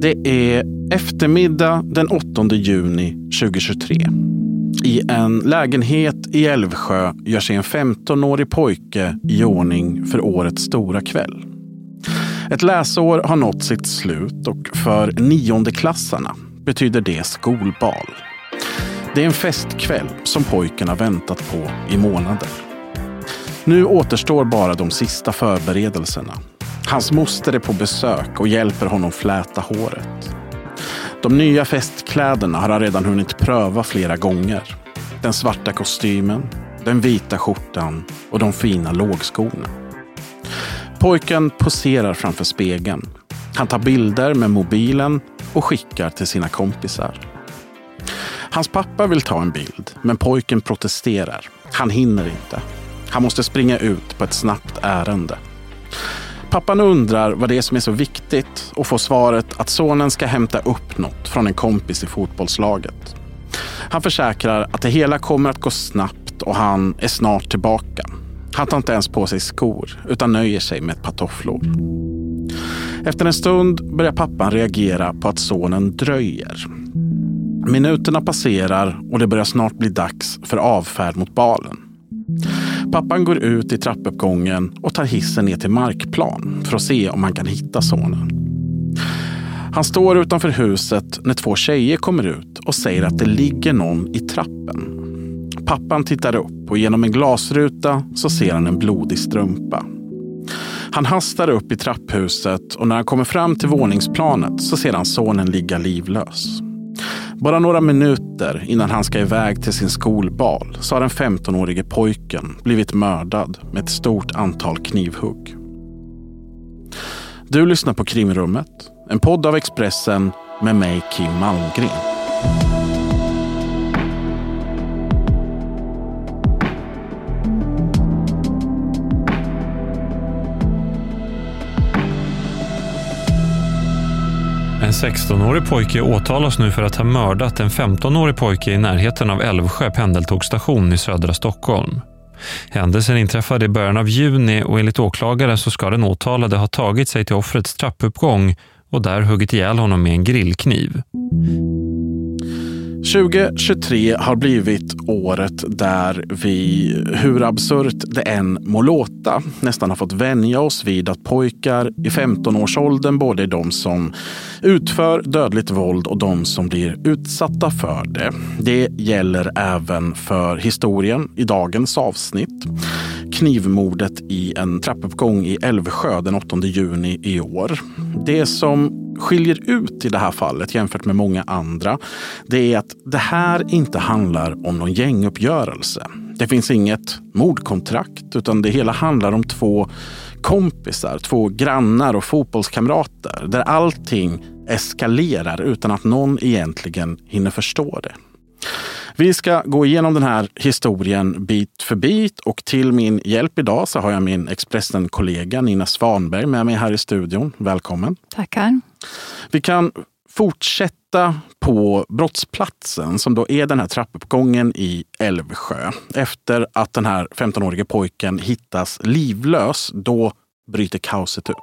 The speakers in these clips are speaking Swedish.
Det är eftermiddag den 8 juni 2023. I en lägenhet i Älvsjö gör sig en 15-årig pojke i ordning för årets stora kväll. Ett läsår har nått sitt slut och för niondeklassarna betyder det skolbal. Det är en festkväll som pojken har väntat på i månader. Nu återstår bara de sista förberedelserna. Hans moster är på besök och hjälper honom fläta håret. De nya festkläderna har han redan hunnit pröva flera gånger. Den svarta kostymen, den vita skjortan och de fina lågskorna. Pojken poserar framför spegeln. Han tar bilder med mobilen och skickar till sina kompisar. Hans pappa vill ta en bild, men pojken protesterar. Han hinner inte. Han måste springa ut på ett snabbt ärende. Pappan undrar vad det är som är så viktigt och får svaret att sonen ska hämta upp något från en kompis i fotbollslaget. Han försäkrar att det hela kommer att gå snabbt och han är snart tillbaka. Han tar inte ens på sig skor utan nöjer sig med ett par tofflor. Efter en stund börjar pappan reagera på att sonen dröjer. Minuterna passerar och det börjar snart bli dags för avfärd mot balen. Pappan går ut i trappuppgången och tar hissen ner till markplan för att se om han kan hitta sonen. Han står utanför huset när två tjejer kommer ut och säger att det ligger någon i trappen. Pappan tittar upp och genom en glasruta så ser han en blodig strumpa. Han hastar upp i trapphuset och när han kommer fram till våningsplanet så ser han sonen ligga livlös. Bara några minuter innan han ska iväg till sin skolbal så har den 15-årige pojken blivit mördad med ett stort antal knivhugg. Du lyssnar på Krimrummet, en podd av Expressen med mig Kim Malmgren. En 16-årig pojke åtalas nu för att ha mördat en 15-årig pojke i närheten av Älvsjö pendeltågsstation i södra Stockholm. Händelsen inträffade i början av juni och enligt åklagaren så ska den åtalade ha tagit sig till offrets trappuppgång och där huggit ihjäl honom med en grillkniv. 2023 har blivit året där vi, hur absurt det än må låta, nästan har fått vänja oss vid att pojkar i 15-årsåldern både är de som utför dödligt våld och de som blir utsatta för det. Det gäller även för historien i dagens avsnitt. Knivmordet i en trappuppgång i Älvsjö den 8 juni i år. Det som skiljer ut i det här fallet jämfört med många andra, det är att det här inte handlar om någon gänguppgörelse. Det finns inget mordkontrakt, utan det hela handlar om två kompisar, två grannar och fotbollskamrater där allting eskalerar utan att någon egentligen hinner förstå det. Vi ska gå igenom den här historien bit för bit och till min hjälp idag så har jag min Expressen-kollega Nina Svanberg med mig här i studion. Välkommen! Tackar! Vi kan fortsätta på brottsplatsen som då är den här trappuppgången i Älvsjö. Efter att den här 15-årige pojken hittas livlös, då bryter kaoset ut?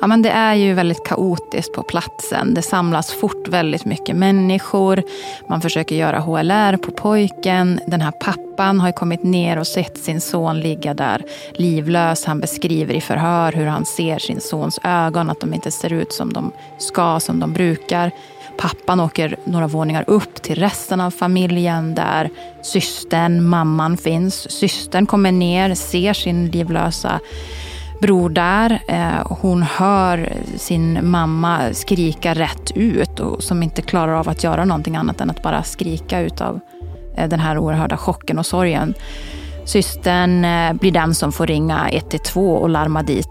Ja, men det är ju väldigt kaotiskt på platsen. Det samlas fort väldigt mycket människor. Man försöker göra HLR på pojken. Den här pappan har kommit ner och sett sin son ligga där livlös. Han beskriver i förhör hur han ser sin sons ögon, att de inte ser ut som de ska, som de brukar. Pappan åker några våningar upp till resten av familjen där systern, mamman finns. Systern kommer ner, ser sin livlösa bror där. Eh, hon hör sin mamma skrika rätt ut och som inte klarar av att göra någonting annat än att bara skrika utav eh, den här oerhörda chocken och sorgen. Systern eh, blir den som får ringa 112 och larma dit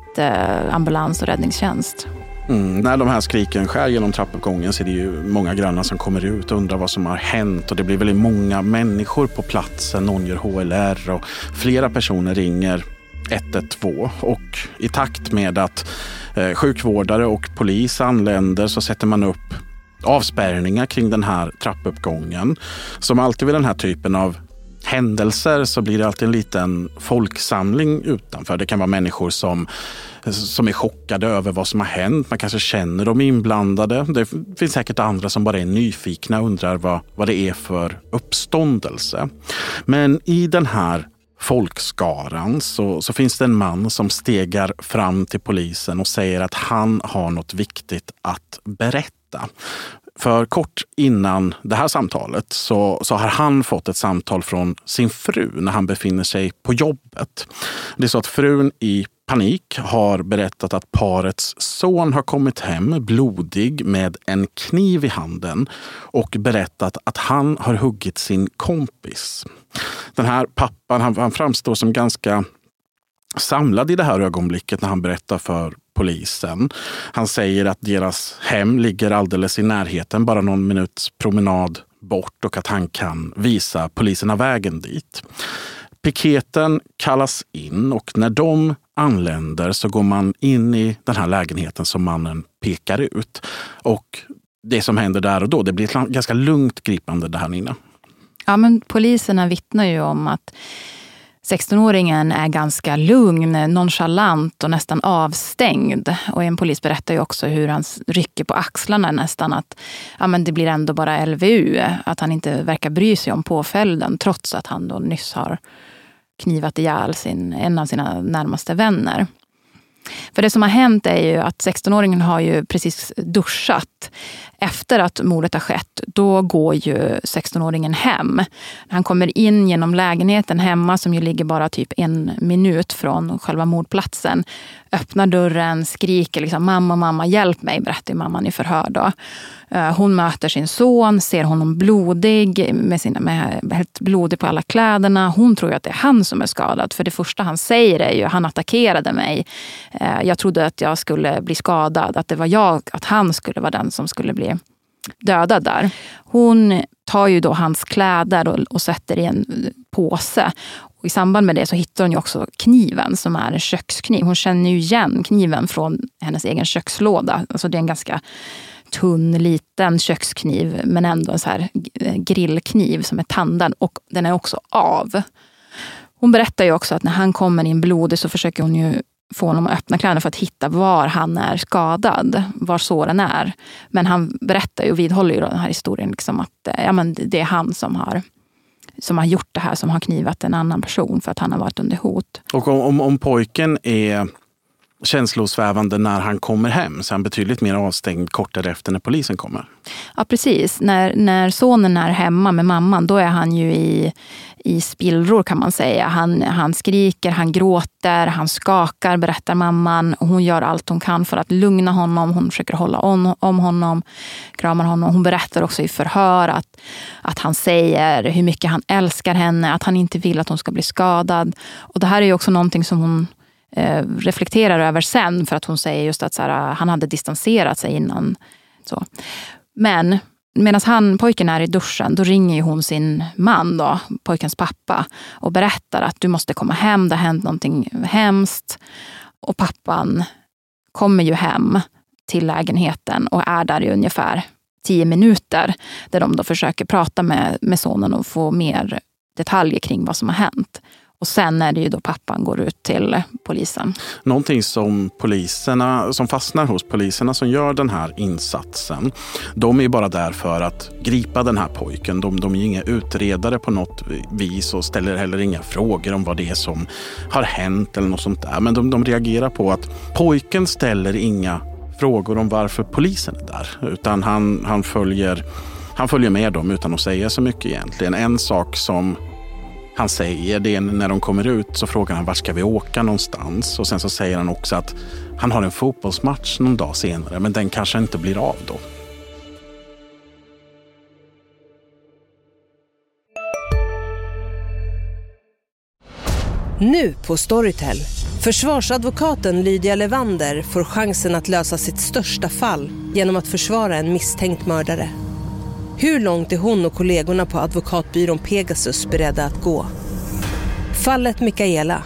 ambulans och räddningstjänst. Mm, när de här skriken skär genom trappuppgången så är det ju många grannar som kommer ut och undrar vad som har hänt. Och det blir väldigt många människor på platsen. Någon gör HLR och flera personer ringer 112 och i takt med att eh, sjukvårdare och polis anländer så sätter man upp avspärrningar kring den här trappuppgången. Som alltid vid den här typen av händelser så blir det alltid en liten folksamling utanför. Det kan vara människor som, som är chockade över vad som har hänt. Man kanske känner de inblandade. Det finns säkert andra som bara är nyfikna och undrar vad, vad det är för uppståndelse. Men i den här folkskaran så, så finns det en man som stegar fram till polisen och säger att han har något viktigt att berätta. För kort innan det här samtalet så, så har han fått ett samtal från sin fru när han befinner sig på jobbet. Det är så att frun i panik har berättat att parets son har kommit hem blodig med en kniv i handen och berättat att han har huggit sin kompis. Den här pappan han, han framstår som ganska samlad i det här ögonblicket när han berättar för polisen. Han säger att deras hem ligger alldeles i närheten, bara någon minuts promenad bort och att han kan visa poliserna vägen dit. Piketen kallas in och när de anländer så går man in i den här lägenheten som mannen pekar ut. Och det som händer där och då, det blir ett ganska lugnt gripande där här inne. Ja, men poliserna vittnar ju om att 16-åringen är ganska lugn, nonchalant och nästan avstängd. Och en polis berättar ju också hur han rycker på axlarna nästan att ja, men det blir ändå bara LVU. Att han inte verkar bry sig om påföljden trots att han då nyss har knivat ihjäl sin, en av sina närmaste vänner. För det som har hänt är ju att 16-åringen har ju precis duschat. Efter att mordet har skett, då går ju 16-åringen hem. Han kommer in genom lägenheten hemma som ju ligger bara typ en minut från själva mordplatsen. Öppnar dörren, skriker liksom mamma, mamma, hjälp mig, berättar mamman i förhör. Då. Eh, hon möter sin son, ser honom blodig, med, sina, med helt blodig på alla kläderna. Hon tror ju att det är han som är skadad. För det första han säger är ju, han attackerade mig. Eh, jag trodde att jag skulle bli skadad, att det var jag, att han skulle vara den som skulle bli dödad där. Hon tar ju då hans kläder och, och sätter i en påse. Och I samband med det så hittar hon ju också kniven som är en kökskniv. Hon känner ju igen kniven från hennes egen kökslåda. Alltså det är en ganska tunn, liten kökskniv men ändå en så här grillkniv som är tandad och den är också av. Hon berättar ju också att när han kommer in blodig så försöker hon ju få honom att öppna kläderna för att hitta var han är skadad, var såren är. Men han berättar ju och vidhåller ju den här historien liksom att eh, ja, men det är han som har som har gjort det här, som har knivat en annan person för att han har varit under hot. Och om, om, om pojken är känslosvävande när han kommer hem, så är han betydligt mer avstängd kort därefter när polisen kommer. Ja, precis. När, när sonen är hemma med mamman, då är han ju i, i spillror kan man säga. Han, han skriker, han gråter, han skakar, berättar mamman. Hon gör allt hon kan för att lugna honom. Hon försöker hålla om, om honom, kramar honom. Hon berättar också i förhör att, att han säger hur mycket han älskar henne, att han inte vill att hon ska bli skadad. Och det här är ju också någonting som hon Eh, reflekterar över sen för att hon säger just att så här, han hade distanserat sig innan. Så. Men medan han, pojken är i duschen, då ringer hon sin man, då, pojkens pappa, och berättar att du måste komma hem, det har hänt någonting hemskt. Och pappan kommer ju hem till lägenheten och är där i ungefär tio minuter. Där de då försöker prata med, med sonen och få mer detaljer kring vad som har hänt. Och sen är det ju då pappan går ut till eh, polisen. Någonting som poliserna, som fastnar hos poliserna som gör den här insatsen. De är bara där för att gripa den här pojken. De, de är inga utredare på något vis och ställer heller inga frågor om vad det är som har hänt eller något sånt där. Men de, de reagerar på att pojken ställer inga frågor om varför polisen är där. Utan han, han, följer, han följer med dem utan att säga så mycket egentligen. En sak som han säger det när de kommer ut så frågar han vart ska vi åka någonstans? Och sen så säger han också att han har en fotbollsmatch någon dag senare men den kanske inte blir av då. Nu på Storytel. Försvarsadvokaten Lydia Levander får chansen att lösa sitt största fall genom att försvara en misstänkt mördare. Hur långt är hon och kollegorna på advokatbyrån Pegasus beredda att gå? Fallet Mikaela.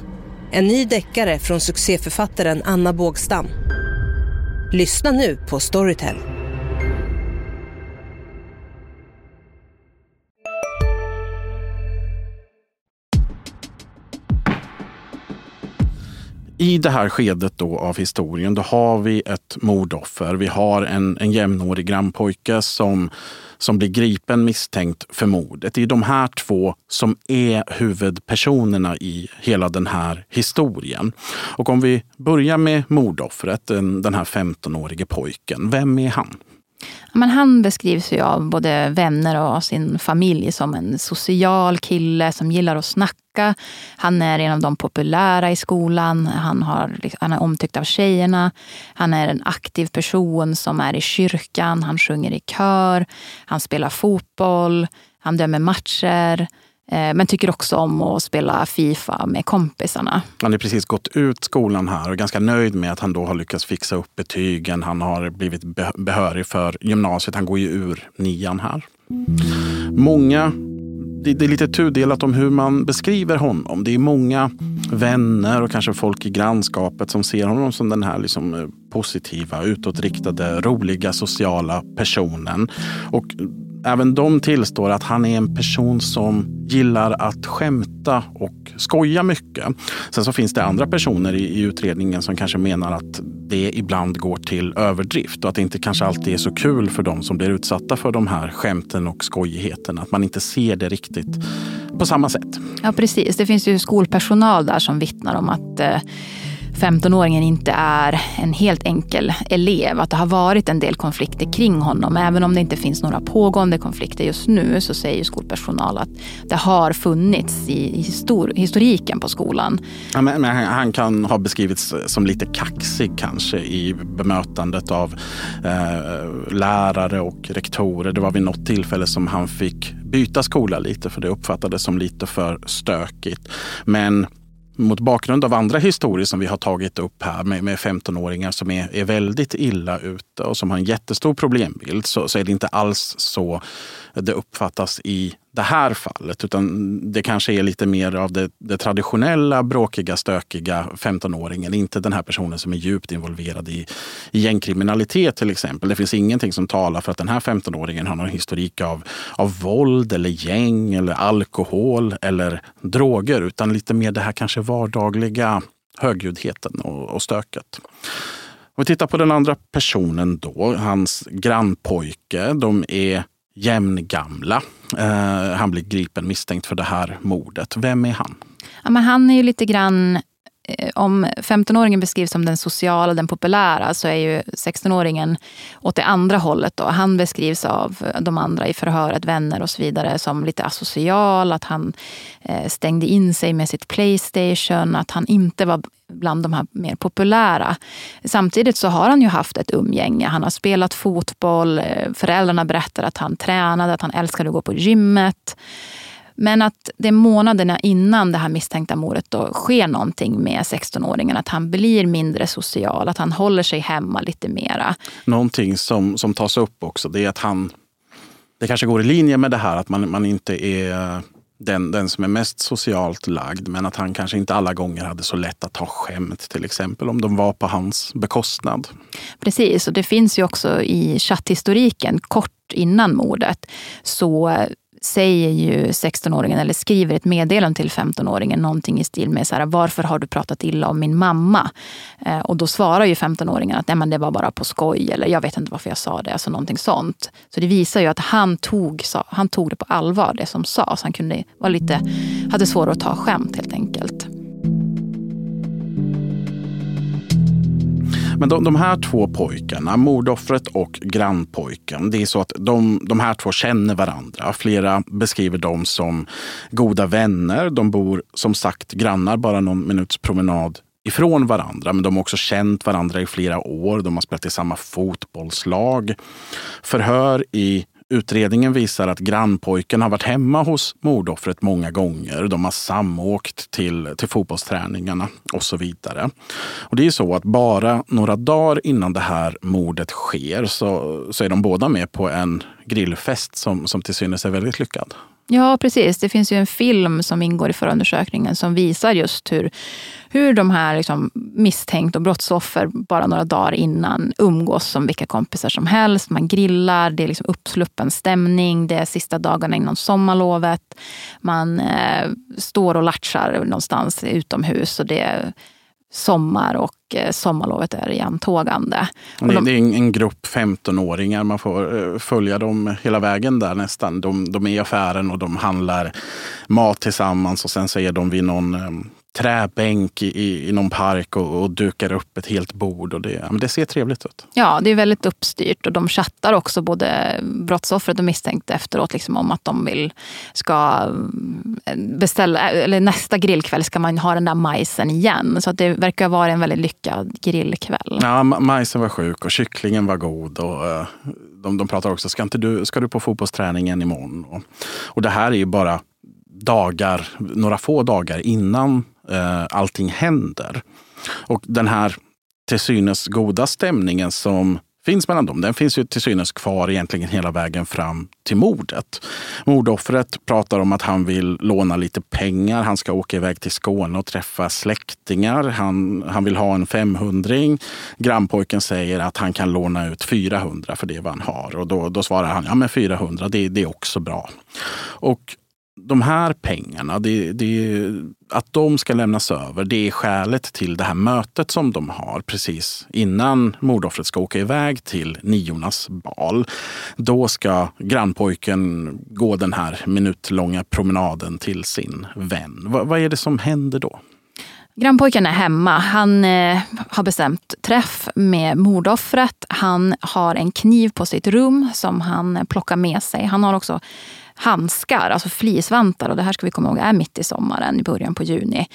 En ny deckare från succéförfattaren Anna Bågstam. Lyssna nu på Storytel. I det här skedet då av historien, då har vi ett mordoffer. Vi har en, en jämnårig grannpojke som som blir gripen misstänkt för mordet. Det är de här två som är huvudpersonerna i hela den här historien. Och om vi börjar med mordoffret, den, här 15-årige pojken. Vem är han? Men han beskrivs ju av både vänner och sin familj som en social kille som gillar att snacka. Han är en av de populära i skolan. Han, har, liksom, han är omtyckt av tjejerna. Han är en aktiv person som är i kyrkan. Han sjunger i kör. Han spelar fotboll. Han dömer matcher. Eh, men tycker också om att spela Fifa med kompisarna. Han har precis gått ut skolan här och är ganska nöjd med att han då har lyckats fixa upp betygen. Han har blivit behörig för gymnasiet. Han går ju ur nian här. Många det, är lite tudelat om hur man beskriver honom. Det är många vänner och kanske folk i grannskapet som ser honom som den här liksom eh, positiva, utåtriktade, roliga, sociala personen. Och Även de tillstår att han är en person som gillar att skämta och skoja mycket. Sen så finns det andra personer i, i utredningen som kanske menar att det ibland går till överdrift och att det inte kanske alltid är så kul för de som blir utsatta för de här skämten och skojigheten. Att man inte ser det riktigt på samma sätt. Ja precis, det finns ju skolpersonal där som vittnar om att eh, 15-åringen inte är en helt enkel elev. Att det har varit en del konflikter kring honom. Även om det inte finns några pågående konflikter just nu så säger skolpersonal att det har funnits i histor historiken på skolan. Ja, men, men han kan ha beskrivits som lite kaxig kanske i bemötandet av eh, lärare och rektorer. Det var vid något tillfälle som han fick byta skola lite för det uppfattades som lite för stökigt. Men mot bakgrund av andra historier som vi har tagit upp här med, med 15-åringar som är, är väldigt illa ute och som har en jättestor problembild så, så är det inte alls så det uppfattas i det här fallet. Utan det kanske är lite mer av det, det traditionella bråkiga, stökiga 15-åringen. Inte den här personen som är djupt involverad i, i gängkriminalitet till exempel. Det finns ingenting som talar för att den här 15-åringen har någon historik av, av våld eller gäng eller alkohol eller droger. Utan lite mer det här kanske vardagliga högljuddheten och, och stöket. Om vi tittar på den andra personen då, hans grannpojke. De är jämngamla. Eh, han blir gripen misstänkt för det här mordet. Vem är han? Ja, men han är ju lite grann Eh, om 15-åringen beskrivs som den sociala, den populära, så är ju 16-åringen åt det andra hållet. Då. Han beskrivs av de andra i förhöret, vänner och så vidare, som lite asocial. Att han eh, stängde in sig med sitt Playstation. Att han inte var bland de här mer populära. Samtidigt så har han ju haft ett umgänge. Han har spelat fotboll. Eh, föräldrarna berättar att han tränade, att han älskade att gå på gymmet. Men att det är månaderna innan det här misstänkta mordet då sker någonting med 16-åringen. Att han blir mindre social, att han håller sig hemma lite mera. Någonting som, som tas upp också, det är att han... Det kanske går i linje med det här att man, man inte är den, den som är mest socialt lagd. Men att han kanske inte alla gånger hade så lätt att ta skämt till exempel om de var på hans bekostnad. Precis, och det finns ju också i chatthistoriken kort innan mordet så säger ju 16-åringen, eller skriver ett meddelande till 15-åringen, någonting i stil med så här, varför har du pratat illa om min mamma? Eh, och då svarar ju 15-åringen att Nej, men det var bara på skoj, eller jag vet inte varför jag sa det, alltså någonting sånt. Så det visar ju att han tog, han tog det på allvar, det som sades. Han kunde var lite, hade svårare att ta skämt helt enkelt. Men de, de här två pojkarna, mordoffret och grannpojken, det är så att de, de här två känner varandra. Flera beskriver dem som goda vänner. De bor som sagt grannar, bara någon minuts promenad ifrån varandra. Men de har också känt varandra i flera år. De har spelat i samma fotbollslag. Förhör i Utredningen visar att grannpojken har varit hemma hos mordoffret många gånger. De har samåkt till, till fotbollsträningarna och så vidare. Och det är så att bara några dagar innan det här mordet sker så, så är de båda med på en grillfest som, som till synes är väldigt lyckad. Ja, precis. Det finns ju en film som ingår i förundersökningen som visar just hur, hur de här liksom misstänkt och brottsoffer bara några dagar innan umgås som vilka kompisar som helst. Man grillar, det är liksom uppsluppen stämning, det är sista dagarna innan sommarlovet. Man eh, står och latchar någonstans utomhus och det är sommar och eh, sommarlovet är i antågande. Det, de, det är en grupp 15-åringar, man får följa dem hela vägen där nästan. De, de är i affären och de handlar mat tillsammans och sen så är de vid någon träbänk i, i någon park och, och, dukar upp ett helt bord. Och det, men det ser trevligt ut. Ja, det är väldigt uppstyrt och de chattar också både brottsoffret och misstänkta efteråt liksom, om att de vill ska eh, beställa, eller nästa grillkväll ska man ha den där majsen igen. Så att det verkar vara en väldigt lyckad grillkväll. Ja, majsen var sjuk och kycklingen var god. Och, uh, de, de pratar också, ska, inte du, ska du på fotbollsträningen imorgon? Och, och det här är ju bara dagar, några få dagar innan eh, allting händer. Och den här till synes goda stämningen som finns mellan dem, den finns ju till synes kvar egentligen hela vägen fram till mordet. Mordoffret pratar om att han vill låna lite pengar. Han ska åka iväg till Skåne och träffa släktingar. Han, han vill ha en 500 Grannpojken säger att han kan låna ut 400 för det vad han har. Och då, då svarar han, ja men 400 det, det är också bra. Och de här pengarna, det, det, att de ska lämnas över, det är skälet till det här mötet som de har precis innan mordoffret ska åka iväg till niornas bal. Då ska grannpojken gå den här minutlånga promenaden till sin vän. Va, vad är det som händer då? Grannpojken är hemma. Han eh, har bestämt träff med mordoffret. Han har en kniv på sitt rum som han plockar med sig. Han har också handskar, alltså flisvantar. Och det här ska vi komma ihåg är mitt i sommaren, i början på juni.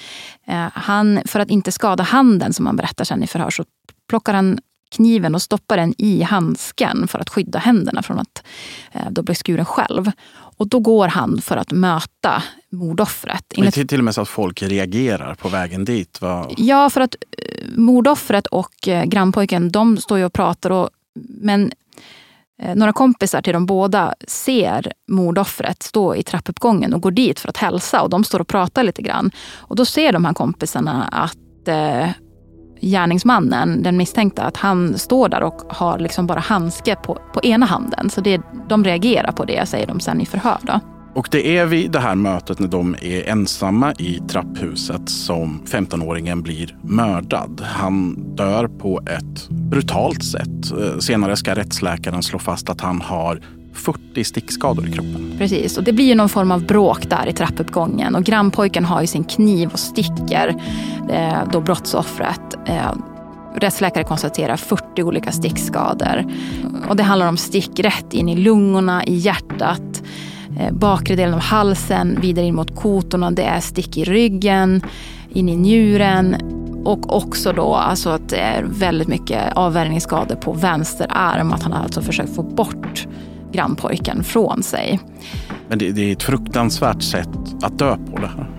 Eh, han, för att inte skada handen, som han berättar sen i förhör, så plockar han kniven och stoppar den i handsken för att skydda händerna från att eh, då bli skuren själv. Och då går han för att möta mordoffret. Enligt... Till, till och med så att folk reagerar på vägen dit? Va? Ja, för att eh, mordoffret och grannpojken de står ju och pratar. Och, men Eh, några kompisar till de båda ser mordoffret stå i trappuppgången och går dit för att hälsa. Och de står och pratar lite grann. Och då ser de här kompisarna att eh, gärningsmannen, den misstänkta, att han står där och har liksom bara handske på, på ena handen. Så det, de reagerar på det, säger de sen i förhör. Då. Och det är vid det här mötet när de är ensamma i trapphuset som 15-åringen blir mördad. Han dör på ett brutalt sätt. Eh, senare ska rättsläkaren slå fast att han har 40 stickskador i kroppen. Precis, och det blir någon form av bråk där i trappuppgången. Och grannpojken har ju sin kniv och sticker eh, då brottsoffret. Eh, rättsläkare konstaterar 40 olika stickskador. Och det handlar om stick rätt in i lungorna, i hjärtat Eh, bakre delen av halsen, vidare in mot kotorna. Det är stick i ryggen, in i njuren och också då alltså att det är väldigt mycket avvärjningsskador på vänster arm. Att han har alltså försökt få bort grannpojken från sig. Men det, det är ett fruktansvärt sätt att dö på det här.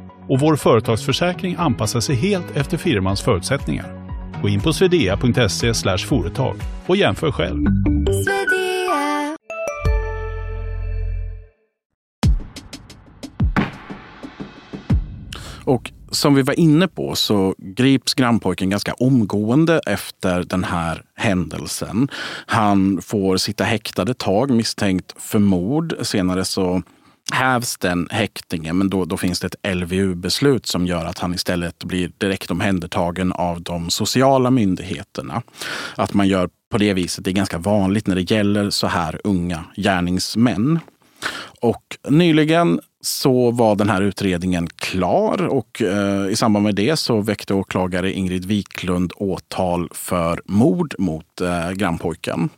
och vår företagsförsäkring anpassar sig helt efter firmans förutsättningar. Gå in på swedea.se företag och jämför själv. Och som vi var inne på så grips grannpojken ganska omgående efter den här händelsen. Han får sitta häktad ett tag misstänkt för mord. Senare så hävs den häktningen, men då, då finns det ett LVU-beslut som gör att han istället blir direkt omhändertagen av de sociala myndigheterna. Att man gör på det viset, det är ganska vanligt när det gäller så här unga gärningsmän. Och nyligen så var den här utredningen klar och eh, i samband med det så väckte åklagare Ingrid Wiklund åtal för mord mot eh, grannpojken.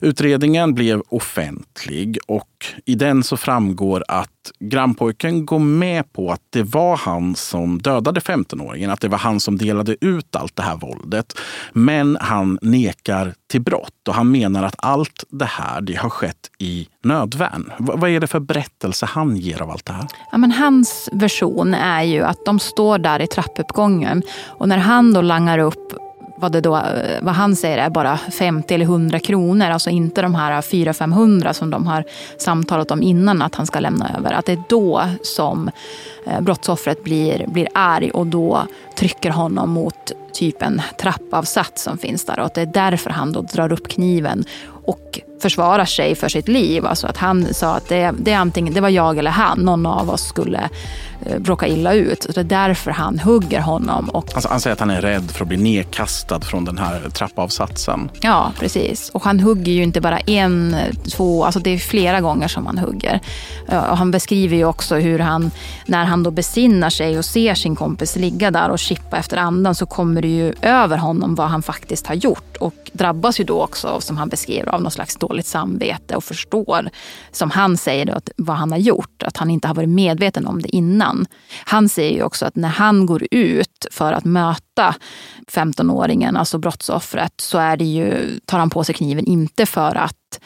Utredningen blev offentlig och i den så framgår att grannpojken går med på att det var han som dödade 15-åringen, att det var han som delade ut allt det här våldet. Men han nekar till brott och han menar att allt det här det har skett i nödvärn. vad är det för berättelse han ger av allt det här? Ja, men hans version är ju att de står där i trappuppgången och när han då langar upp vad, det då, vad han säger är bara 50 eller 100 kronor. Alltså inte de här 400-500 som de har samtalat om innan att han ska lämna över. Att det är då som eh, brottsoffret blir, blir arg och då trycker honom mot typ en trappavsats som finns där. Och att det är därför han då drar upp kniven och försvarar sig för sitt liv. Alltså att han sa att det, det, är antingen, det var jag eller han, någon av oss skulle råka illa ut. Så det är därför han hugger honom. Och... Alltså, han säger att han är rädd för att bli nedkastad från den här trappavsatsen. Ja, precis. Och han hugger ju inte bara en, två, alltså det är flera gånger som han hugger. Och han beskriver ju också hur han, när han då besinnar sig och ser sin kompis ligga där och chippa efter andan så kommer det ju över honom vad han faktiskt har gjort. Och drabbas ju då också, som han beskriver, av något slags dåligt samvete och förstår, som han säger, då, vad han har gjort. Att han inte har varit medveten om det innan. Han. Säger ju också att när han går ut för att möta 15-åringen, alltså brottsoffret, så är det ju, tar han på sig kniven inte för att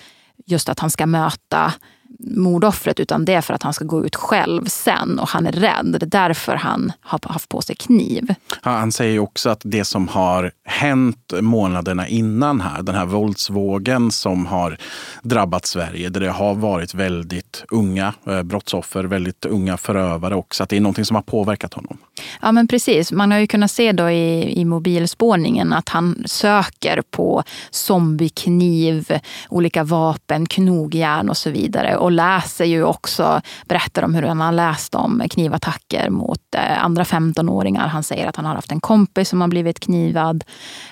just att han ska möta mordoffret utan det är för att han ska gå ut själv sen och han är rädd. Det är därför han har haft på sig kniv. Han säger också att det som har hänt månaderna innan här, den här våldsvågen som har drabbat Sverige, där det har varit väldigt unga eh, brottsoffer, väldigt unga förövare också, att det är någonting som har påverkat honom. Ja men precis, man har ju kunnat se då i, i mobilspårningen att han söker på zombiekniv, olika vapen, knogjärn och så vidare och läser ju också, berättar om hur han har läst om knivattacker mot eh, andra 15-åringar. Han säger att han har haft en kompis som har blivit knivad.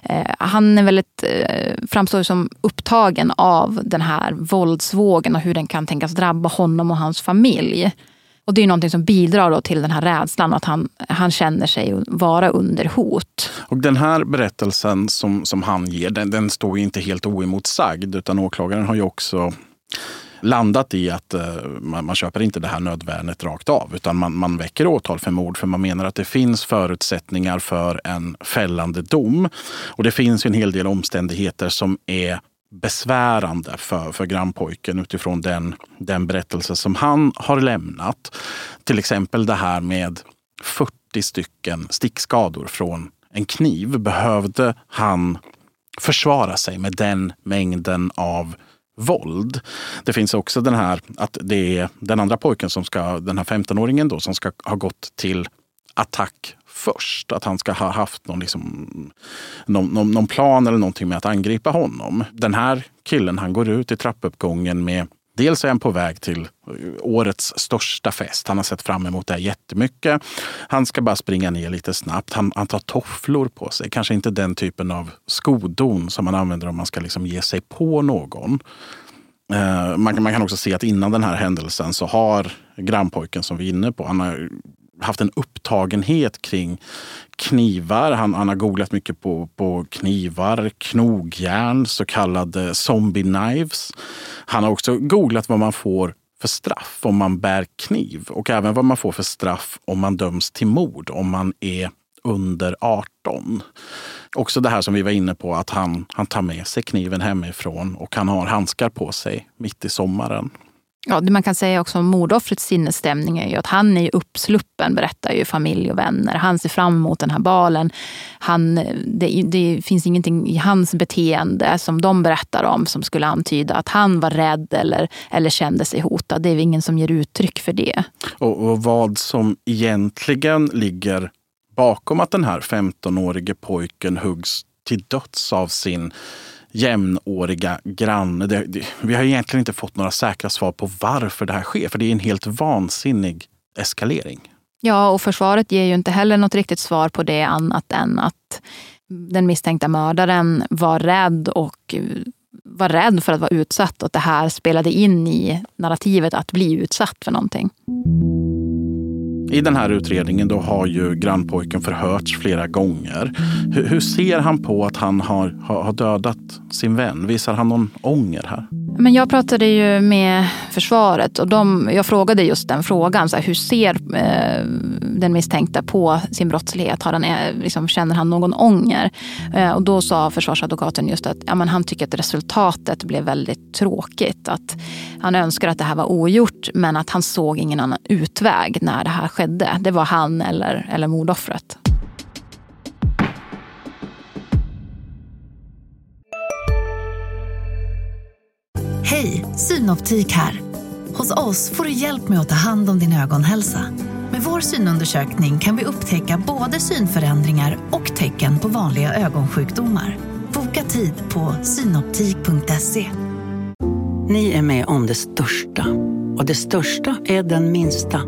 Eh, han är väldigt, eh, framstår som upptagen av den här våldsvågen och hur den kan tänkas drabba honom och hans familj. Och det är någonting som bidrar då till den här rädslan, att han, han känner sig vara under hot. Och den här berättelsen som, som han ger, den, den står inte helt oemotsagd, utan åklagaren har ju också landat i att eh, man, man, köper inte det här nödvärnet rakt av, utan man, man väcker åtal för mord för man menar att det finns förutsättningar för en fällande dom. Och det finns en hel del omständigheter som är besvärande för, för grannpojken utifrån den, den berättelse som han har lämnat. Till exempel det här med 40 stycken stickskador från en kniv. Behövde han försvara sig med den mängden av våld. Det finns också den här att det är den andra pojken som ska, den här 15-åringen då, som ska ha gått till attack först. Att han ska ha haft någon, liksom, någon, någon, någon, plan eller någonting med att angripa honom. Den här killen han går ut i trappuppgången med Dels är han på väg till årets största fest. Han har sett fram emot det här jättemycket. Han ska bara springa ner lite snabbt. Han, han tar tofflor på sig. Kanske inte den typen av skodon som man använder om man ska liksom ge sig på någon. Eh, man, man, kan också se att innan den här händelsen så har grannpojken som vi är inne på, han har haft en upptagenhet kring knivar. Han, han har googlat mycket på, på knivar, knogjärn, så kallade zombie knives. Han har också googlat vad man får för straff om man bär kniv och även vad man får för straff om man döms till mord om man är under 18. Också det här som vi var inne på, att han, han tar med sig kniven hemifrån och han har handskar på sig mitt i sommaren. Ja, det man kan säga också om mordoffrets sinnesstämning är ju att han är uppsluppen, berättar ju familj och vänner. Han ser fram emot den här balen. Han, det, det, finns ingenting i hans beteende som de berättar om som skulle antyda att han var rädd eller, eller kände sig hotad. Det är ingen som ger uttryck för det. Och, och vad som egentligen ligger bakom att den här 15-årige pojken huggs till döds av sin jämnåriga granne. Det, det, vi har egentligen inte fått några säkra svar på varför det här sker, för det är en helt vansinnig eskalering. Ja, och försvaret ger ju inte heller något riktigt svar på det annat än att den misstänkta mördaren var rädd och eh, var rädd för att vara utsatt och att det här spelade in i narrativet att bli utsatt för någonting. I den här utredningen då har ju grannpojken förhörts flera gånger. Hur, hur ser han på att han har, har, har dödat sin vän? Visar han någon ånger här? Men jag pratade ju med försvaret och de, jag frågade just den frågan. Så här, hur ser eh, den misstänkta på sin brottslighet? Har han, eh, liksom, känner han någon ånger? Eh, och då sa försvarsadvokaten just att ja, men han tycker att resultatet blev väldigt tråkigt. Att han önskar att det här var ogjort men att han såg ingen annan utväg när det här skedde. Det var han eller, eller mordoffret. Hej, Synoptik här. Hos oss får du hjälp med att ta hand om din ögonhälsa. Med vår synundersökning kan vi upptäcka både synförändringar och tecken på vanliga ögonsjukdomar. Boka tid på synoptik.se. Ni är med om det största. Och det största är den minsta.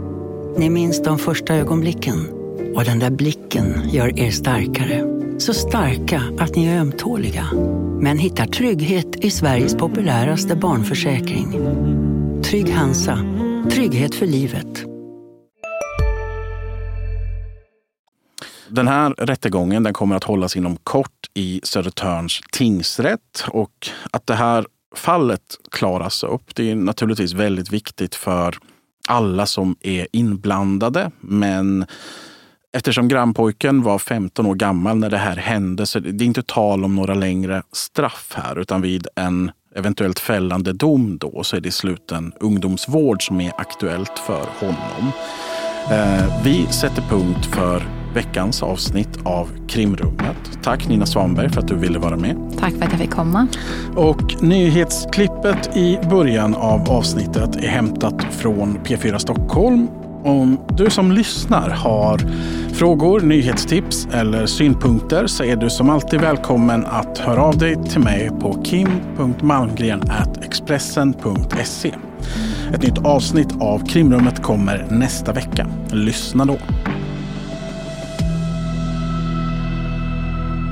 Ni minns de första ögonblicken. Och den där blicken gör er starkare. Så starka att ni är ömtåliga. Men hittar trygghet i Sveriges populäraste barnförsäkring. Trygg Hansa. Trygghet för livet. Den här rättegången den kommer att hållas inom kort i Södertörns tingsrätt. Och att det här fallet klaras upp, det är naturligtvis väldigt viktigt för alla som är inblandade. Men eftersom grannpojken var 15 år gammal när det här hände så det är inte tal om några längre straff här. Utan vid en eventuellt fällande dom då så är det sluten ungdomsvård som är aktuellt för honom. Eh, vi sätter punkt för veckans avsnitt av Krimrummet. Tack Nina Svanberg för att du ville vara med. Tack för att jag fick komma. Och nyhetsklippet i början av avsnittet är hämtat från P4 Stockholm. Om du som lyssnar har frågor, nyhetstips eller synpunkter så är du som alltid välkommen att höra av dig till mig på kim.malmgren.expressen.se. Ett nytt avsnitt av Krimrummet kommer nästa vecka. Lyssna då!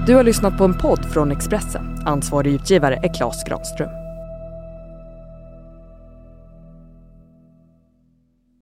Du har lyssnat på en podd från Expressen. Ansvarig utgivare är Klas Granström.